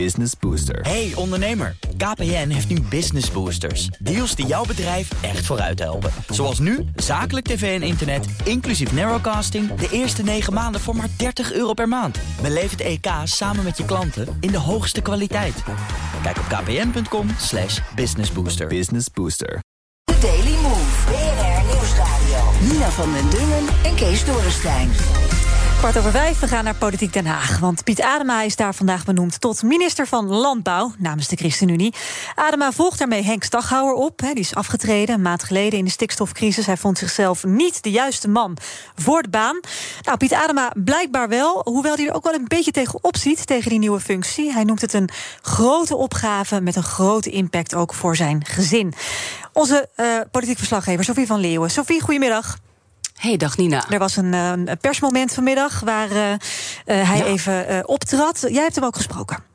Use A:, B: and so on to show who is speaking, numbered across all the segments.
A: Business Booster.
B: Hey ondernemer, KPN heeft nu Business Boosters. Deals die jouw bedrijf echt vooruit helpen. Zoals nu, zakelijk tv en internet, inclusief narrowcasting... de eerste 9 maanden voor maar 30 euro per maand. Beleef het EK samen met je klanten in de hoogste kwaliteit. Kijk op kpn.com slash businessbooster.
A: Business Booster.
C: The Daily Move. BNR Nieuwsradio. Nina van den Dungen en Kees Dorrestein.
D: Kwart over vijf, we gaan naar Politiek Den Haag. Want Piet Adema is daar vandaag benoemd tot minister van Landbouw namens de ChristenUnie. Adema volgt daarmee Henk Staghouwer op. die is afgetreden een maand geleden in de stikstofcrisis. Hij vond zichzelf niet de juiste man voor de baan. Nou, Piet Adema blijkbaar wel, hoewel hij er ook wel een beetje tegenop ziet tegen die nieuwe functie. Hij noemt het een grote opgave met een grote impact ook voor zijn gezin. Onze uh, politiek verslaggever Sofie van Leeuwen. Sofie, goedemiddag.
E: Hey, dag Nina.
D: Er was een, een persmoment vanmiddag waar uh, uh, hij ja. even optrad. Jij hebt hem ook gesproken.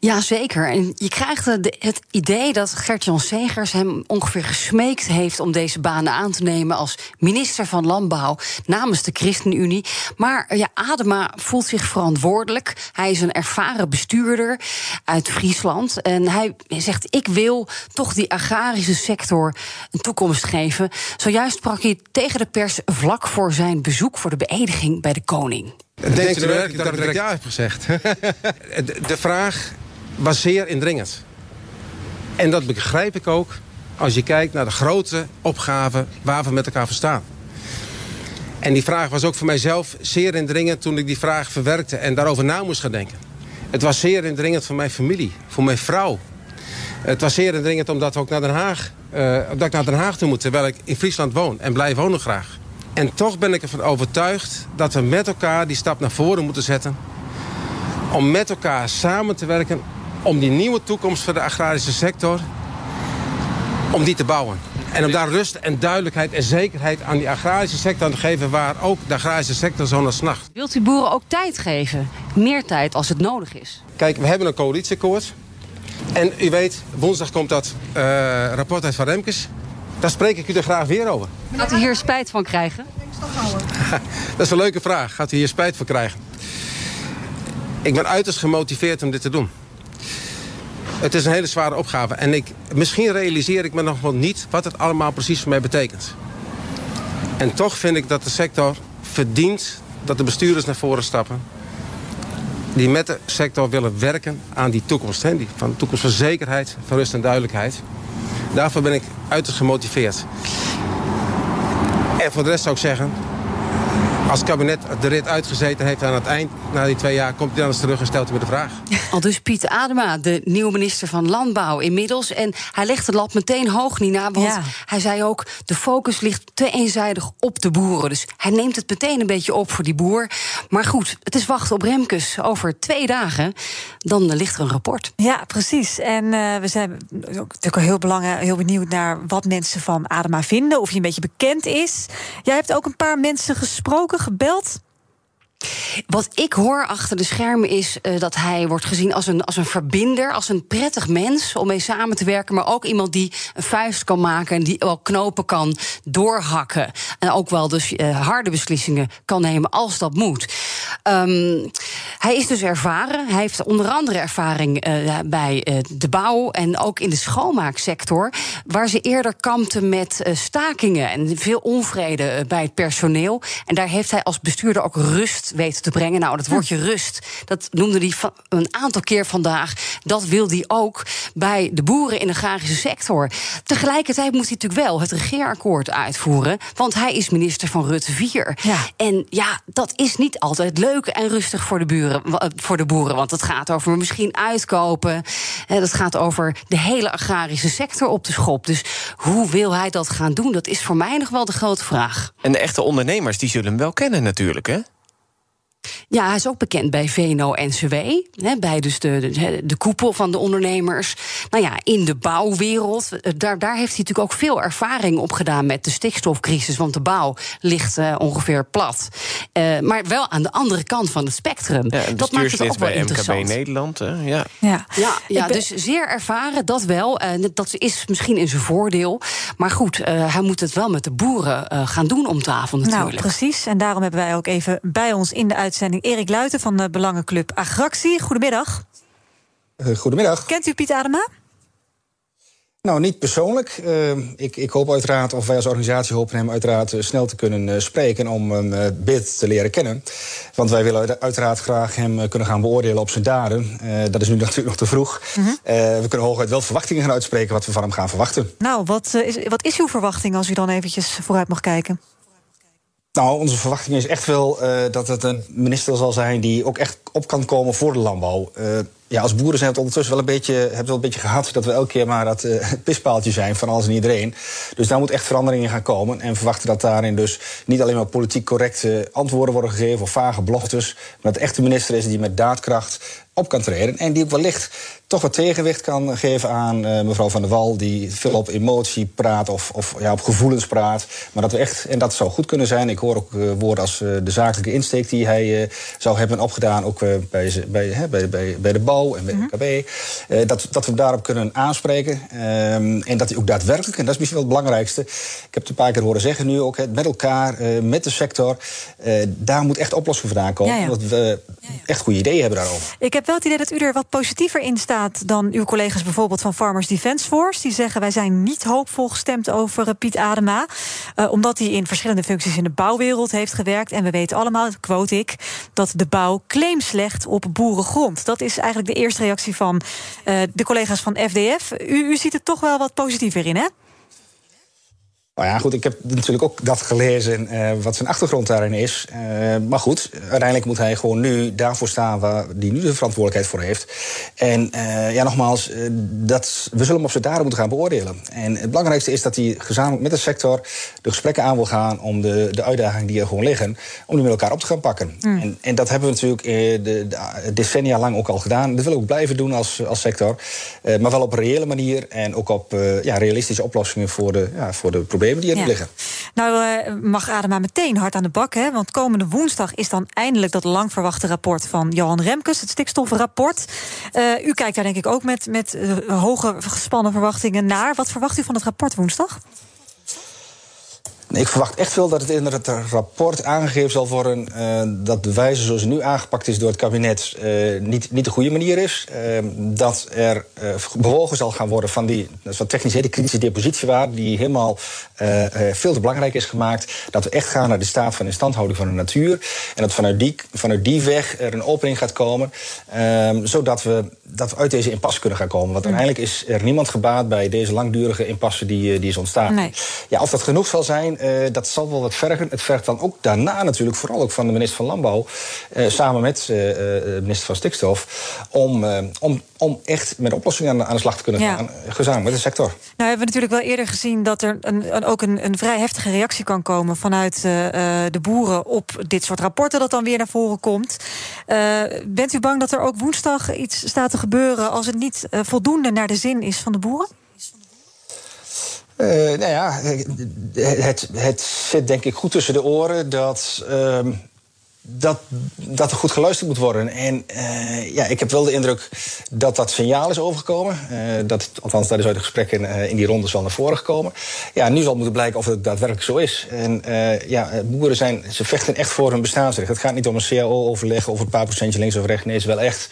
E: Ja, zeker. En je krijgt het idee dat Gert-Jan Segers hem ongeveer gesmeekt heeft om deze banen aan te nemen als minister van Landbouw namens de ChristenUnie. Maar ja, Adema voelt zich verantwoordelijk. Hij is een ervaren bestuurder uit Friesland. En hij zegt: Ik wil toch die agrarische sector een toekomst geven. Zojuist sprak hij tegen de pers vlak voor zijn bezoek voor de beëdiging bij de koning.
F: Denkt u werkelijk dat ik direct ja heb gezegd? de vraag was zeer indringend. En dat begrijp ik ook als je kijkt naar de grote opgave waar we met elkaar voor staan. En die vraag was ook voor mijzelf zeer indringend toen ik die vraag verwerkte en daarover na moest gaan denken. Het was zeer indringend voor mijn familie, voor mijn vrouw. Het was zeer indringend omdat, ook naar Den Haag, uh, dat ik naar Den Haag toe moet, terwijl ik in Friesland woon en blijf wonen graag. En toch ben ik ervan overtuigd dat we met elkaar die stap naar voren moeten zetten. Om met elkaar samen te werken om die nieuwe toekomst voor de agrarische sector... om die te bouwen. En om daar rust en duidelijkheid en zekerheid aan die agrarische sector aan te geven... waar ook de agrarische sector zo naar snacht.
E: Wilt u boeren ook tijd geven? Meer tijd als het nodig is?
F: Kijk, we hebben een coalitieakkoord. En u weet, woensdag komt dat uh, rapport uit van Remkes. Daar spreek ik u er graag weer over.
E: Gaat u hier spijt van krijgen?
F: dat is een leuke vraag. Gaat u hier spijt van krijgen? Ik ben uiterst gemotiveerd om dit te doen. Het is een hele zware opgave. En ik, misschien realiseer ik me nog wel niet wat het allemaal precies voor mij betekent. En toch vind ik dat de sector verdient dat de bestuurders naar voren stappen. Die met de sector willen werken aan die toekomst. Hè? Die, van toekomst van zekerheid, van rust en duidelijkheid. Daarvoor ben ik uiterst gemotiveerd. En voor de rest zou ik zeggen... als het kabinet de rit uitgezeten heeft aan het eind... na die twee jaar, komt hij dan eens terug en stelt hij me de vraag.
E: Al dus Piet Adema, de nieuwe minister van Landbouw inmiddels. En hij legt de lat meteen hoog, Nina. Want ja. hij zei ook, de focus ligt te eenzijdig op de boeren. Dus hij neemt het meteen een beetje op voor die boer. Maar goed, het is wachten op Remkes. Over twee dagen, dan ligt er een rapport.
D: Ja, precies. En uh, we zijn natuurlijk heel belangrijk, heel benieuwd naar wat mensen van Adema vinden. Of hij een beetje bekend is. Jij hebt ook een paar mensen gesproken, gebeld.
E: Wat ik hoor achter de schermen is uh, dat hij wordt gezien als een, als een verbinder, als een prettig mens om mee samen te werken, maar ook iemand die een vuist kan maken en die wel knopen kan doorhakken. En ook wel dus uh, harde beslissingen kan nemen als dat moet. Um, hij is dus ervaren. Hij heeft onder andere ervaring uh, bij de bouw en ook in de schoonmaaksector, waar ze eerder kampten met stakingen en veel onvrede bij het personeel. En daar heeft hij als bestuurder ook rust weten te brengen. Nou, dat woordje rust, dat noemde hij een aantal keer vandaag. Dat wil hij ook bij de boeren in de agrarische sector. Tegelijkertijd moet hij natuurlijk wel het regeerakkoord uitvoeren. Want hij is minister van Rutte 4. Ja. En ja, dat is niet altijd leuk en rustig voor de, buren, voor de boeren. Want het gaat over misschien uitkopen. Het gaat over de hele agrarische sector op de schop. Dus hoe wil hij dat gaan doen? Dat is voor mij nog wel de grote vraag.
G: En de echte ondernemers, die zullen hem wel kennen natuurlijk, hè?
E: Ja, hij is ook bekend bij VNO-NCW. Bij dus de, de, de, koepel van de ondernemers. Nou ja, in de bouwwereld. Daar, daar heeft hij natuurlijk ook veel ervaring op gedaan met de stikstofcrisis. Want de bouw ligt uh, ongeveer plat. Uh, maar wel aan de andere kant van het spectrum.
G: Ja,
E: dat maakt het ook wel
G: bij
E: interessant.
G: MKB Nederland. Hè? Ja,
E: ja, ja, ja ben... dus zeer ervaren, dat wel. Uh, dat is misschien in zijn voordeel. Maar goed, hij moet het wel met de boeren gaan doen om tafel natuurlijk.
D: Nou, precies. En daarom hebben wij ook even bij ons in de uitzending Erik Luiten van de Belangenclub Agractie. Goedemiddag.
A: goedemiddag.
D: Kent u Piet Adema?
A: Nou, niet persoonlijk. Uh, ik, ik, hoop uiteraard, of wij als organisatie hopen hem uiteraard uh, snel te kunnen uh, spreken om hem beter te leren kennen. Want wij willen uiteraard graag hem kunnen gaan beoordelen op zijn daden. dat is nu natuurlijk nog te vroeg. -hmm. we kunnen hooguit wel verwachtingen gaan uitspreken wat we van hem gaan verwachten.
D: Nou, wat, is, wat is uw verwachting als u dan eventjes vooruit mag kijken?
A: Nou, onze verwachting is echt wel dat het een minister zal zijn die ook echt op kan komen voor de landbouw ja, als boeren zijn het ondertussen wel een beetje, hebben wel een beetje gehad dat we elke keer maar dat uh, pispaaltje zijn van alles en iedereen. Dus daar moet echt verandering in gaan komen. En verwachten dat daarin dus niet alleen maar politiek correcte antwoorden worden gegeven of vage beloftes, maar dat echt de minister is die met daadkracht op kan treden. En die ook wellicht toch wat tegenwicht kan geven aan uh, mevrouw Van der Wal, die veel op emotie praat of, of ja, op gevoelens praat. Maar dat we echt, en dat zou goed kunnen zijn. Ik hoor ook uh, woorden als uh, de zakelijke insteek die hij zou hebben opgedaan, ook bij, bij, bij, bij, bij de bouw en bij de KB. dat, dat we daarop kunnen aanspreken. Um, en dat hij ook daadwerkelijk, en dat is misschien wel het belangrijkste. Ik heb het een paar keer horen zeggen nu ook, met elkaar, met de sector. daar moet echt oplossing vandaan komen. Ja, ja. Omdat we echt goede ideeën hebben daarover.
D: Ik heb wel het idee dat u er wat positiever in staat dan uw collega's bijvoorbeeld van Farmers Defence Force. Die zeggen wij zijn niet hoopvol gestemd over uh, Piet Adema. Uh, omdat hij in verschillende functies in de bouwwereld heeft gewerkt. En we weten allemaal, quote ik, dat de bouw claims legt op boerengrond. Dat is eigenlijk de eerste reactie van uh, de collega's van FDF. U, u ziet het toch wel wat positiever in, hè?
A: Nou ja, goed, ik heb natuurlijk ook dat gelezen, uh, wat zijn achtergrond daarin is. Uh, maar goed, uiteindelijk moet hij gewoon nu daarvoor staan waar hij nu de verantwoordelijkheid voor heeft. En uh, ja, nogmaals, dat, we zullen hem op zijn daden moeten gaan beoordelen. En het belangrijkste is dat hij gezamenlijk met de sector de gesprekken aan wil gaan om de, de uitdagingen die er gewoon liggen, om die met elkaar op te gaan pakken. Mm. En, en, dat hebben we natuurlijk de, de, decennia lang ook al gedaan. Dat willen we ook blijven doen als, als sector. maar wel op een reële manier en ook op ja, realistische oplossingen voor de, ja, voor de problemen die er ja. liggen.
D: Nou uh, mag Adema meteen hard aan de bak, hè? want komende woensdag is dan eindelijk dat lang verwachte rapport van Johan Remkes, het stikstofrapport. Uh, u kijkt daar denk ik ook met, met uh, hoge gespannen verwachtingen naar. Wat verwacht u van het rapport woensdag?
A: Ik verwacht echt wel dat het in het rapport aangegeven zal worden uh, dat de wijze zoals het nu aangepakt is door het kabinet uh, niet, niet de goede manier is. Uh, dat er bewogen zal gaan worden van die, dat is wat technisch heet, de kritische depositiewaarde, die helemaal veel te belangrijk is gemaakt. Dat we echt gaan naar de staat van instandhouding van de natuur. En dat vanuit die, vanuit die weg er een opening gaat komen, ehm, zodat we, dat we uit deze impasse kunnen gaan komen. Want uiteindelijk is er niemand gebaat bij deze langdurige impasse die, die is ontstaan. Nee. Ja, of dat genoeg zal zijn. Uh, dat zal wel wat vergen. Het vergt dan ook daarna natuurlijk, vooral ook van de minister van Landbouw, uh, samen met uh, de minister van Stikstof, om, om, om echt met oplossingen aan, aan de slag te kunnen gaan, gezamenlijk met de sector. Nou
D: hebben we natuurlijk wel eerder gezien dat er een, een, ook een, een vrij heftige reactie kan komen vanuit de boeren op dit soort rapporten dat dan weer naar voren komt. bent u bang dat er ook woensdag iets staat te gebeuren als het niet voldoende naar de zin is van de boeren?
A: Uh, nou ja, het, het zit denk ik goed tussen de oren dat. Uh, dat, dat er goed geluisterd moet worden. En uh, ja, ik heb wel de indruk dat dat signaal is overgekomen. Uh, dat, althans, dat is uit de gesprekken uh, in die rondes wel naar voren gekomen. Ja, nu zal moeten blijken of het daadwerkelijk zo is. En ja, boeren zijn, ze vechten echt voor hun bestaansrecht. Het gaat niet om een CAO-overleg over een paar procentje links of rechts. Nee, is wel echt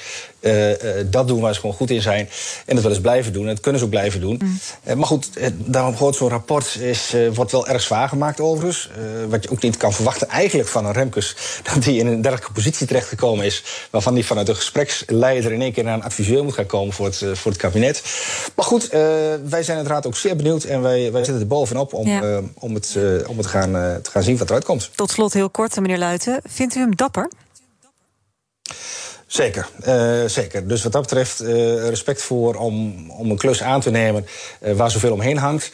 A: dat doen waar ze gewoon goed in zijn. En dat willen ze blijven doen. En dat kunnen ze ook blijven doen. Mm. maar goed, daarom hoort zo'n rapport is, wordt wel erg zwaar gemaakt overigens. wat je ook niet kan verwachten eigenlijk van een Remkes... die in een dergelijke positie terechtgekomen is. waarvan die vanuit de gespreksleider in één keer naar een adviseur moet gaan komen voor het, voor het kabinet. Maar goed, uh, wij zijn uiteraard ook zeer benieuwd. en wij, wij zitten er bovenop om, ja. uh, om, het, om het gaan, te gaan zien wat eruit komt.
D: Tot slot heel kort, meneer Luiten. Vindt u hem dapper?
A: Zeker, uh, zeker. Dus wat dat betreft uh, respect voor om, om een klus aan te nemen uh, waar zoveel omheen hangt.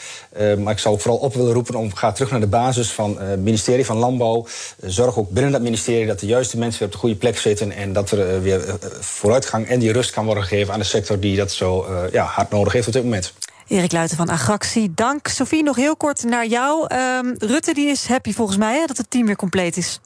A: maar ik zou ook vooral op willen roepen om ga terug naar de basis van het ministerie van Landbouw. zorg ook binnen dat ministerie dat de juiste mensen weer op de goede plek zitten en dat er weer vooruitgang en die rust kan worden gegeven aan de sector die dat zo ja, hard nodig heeft op dit moment.
D: Erik Luiten van Agractie, dank. Sophie, nog heel kort naar jou. Um, Rutte die is happy volgens mij hè, dat het team weer compleet is.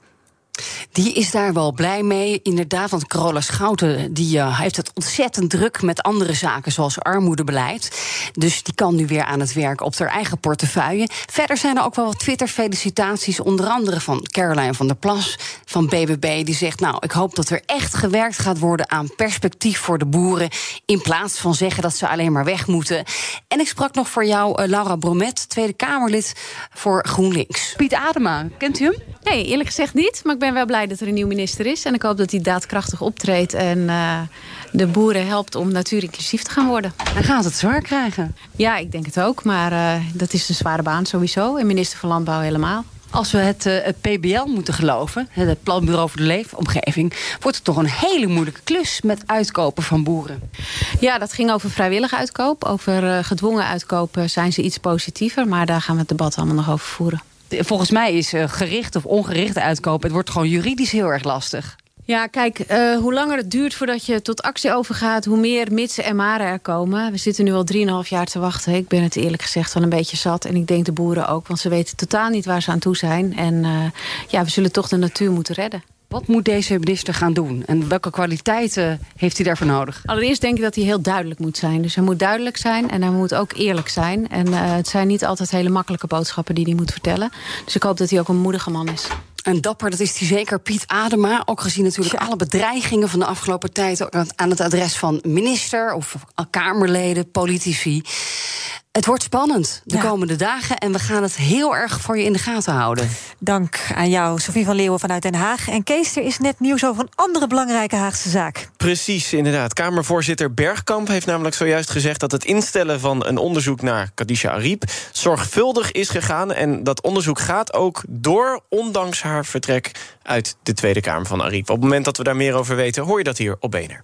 E: Die is daar wel blij mee. Inderdaad, want Carola Schouten die, uh, heeft het ontzettend druk met andere zaken, zoals armoedebeleid. Dus die kan nu weer aan het werk op haar eigen portefeuille. Verder zijn er ook wel wat Twitter-felicitaties, onder andere van Caroline van der Plas van BBB. Die zegt: Nou, ik hoop dat er echt gewerkt gaat worden aan perspectief voor de boeren In plaats van zeggen dat ze alleen maar weg moeten. En ik sprak nog voor jou uh, Laura Bromet, Tweede Kamerlid voor GroenLinks. Piet Adema, kent u hem?
H: Nee, eerlijk gezegd niet. Maar ik ben wel blij dat er een nieuw minister is. En ik hoop dat hij daadkrachtig optreedt en uh, de boeren helpt om natuurinclusief te gaan worden.
E: En gaat het zwaar krijgen?
H: Ja, ik denk het ook. Maar uh, dat is een zware baan sowieso. En minister van Landbouw helemaal.
E: Als we het, uh, het, PBL moeten geloven, het Planbureau voor de Leefomgeving... wordt het toch een hele moeilijke klus met uitkopen van boeren.
H: Ja, dat ging over vrijwillige uitkoop. Over uh, gedwongen uitkopen zijn ze iets positiever. Maar daar gaan we het debat allemaal nog over voeren.
E: Volgens mij is uh, gericht of ongericht uitkopen... het wordt gewoon juridisch heel erg lastig.
H: Ja, kijk, uh, hoe langer het duurt voordat je tot actie overgaat... hoe meer mitsen en maren er komen. We zitten nu al 3,5 jaar te wachten. Ik ben het eerlijk gezegd wel een beetje zat. En ik denk de boeren ook, want ze weten totaal niet waar ze aan toe zijn. En uh, ja, we zullen toch de natuur moeten redden.
E: Wat moet deze minister gaan doen? En welke kwaliteiten heeft hij daarvoor nodig?
H: Allereerst denk ik dat hij heel duidelijk moet zijn. Dus hij moet duidelijk zijn en hij moet ook eerlijk zijn. En uh, het zijn niet altijd hele makkelijke boodschappen die hij moet vertellen. Dus ik hoop dat hij ook een moedige man is.
E: En dapper, dat is hij zeker. Piet Adema, ook gezien natuurlijk ja. alle bedreigingen van de afgelopen tijd... aan het adres van minister of Kamerleden, politici. Het wordt spannend de ja. komende dagen en we gaan het heel erg voor je in de gaten houden.
D: Dank aan jou, Sofie van Leeuwen vanuit Den Haag. En Kees, er is net nieuws over een andere belangrijke Haagse zaak.
G: Precies, inderdaad. Kamervoorzitter Bergkamp heeft namelijk zojuist gezegd... dat het instellen van een onderzoek naar Kadisha Ariep zorgvuldig is gegaan. En dat onderzoek gaat ook door, ondanks haar vertrek uit de Tweede Kamer van Ariep. Op het moment dat we daar meer over weten, hoor je dat hier op Bener.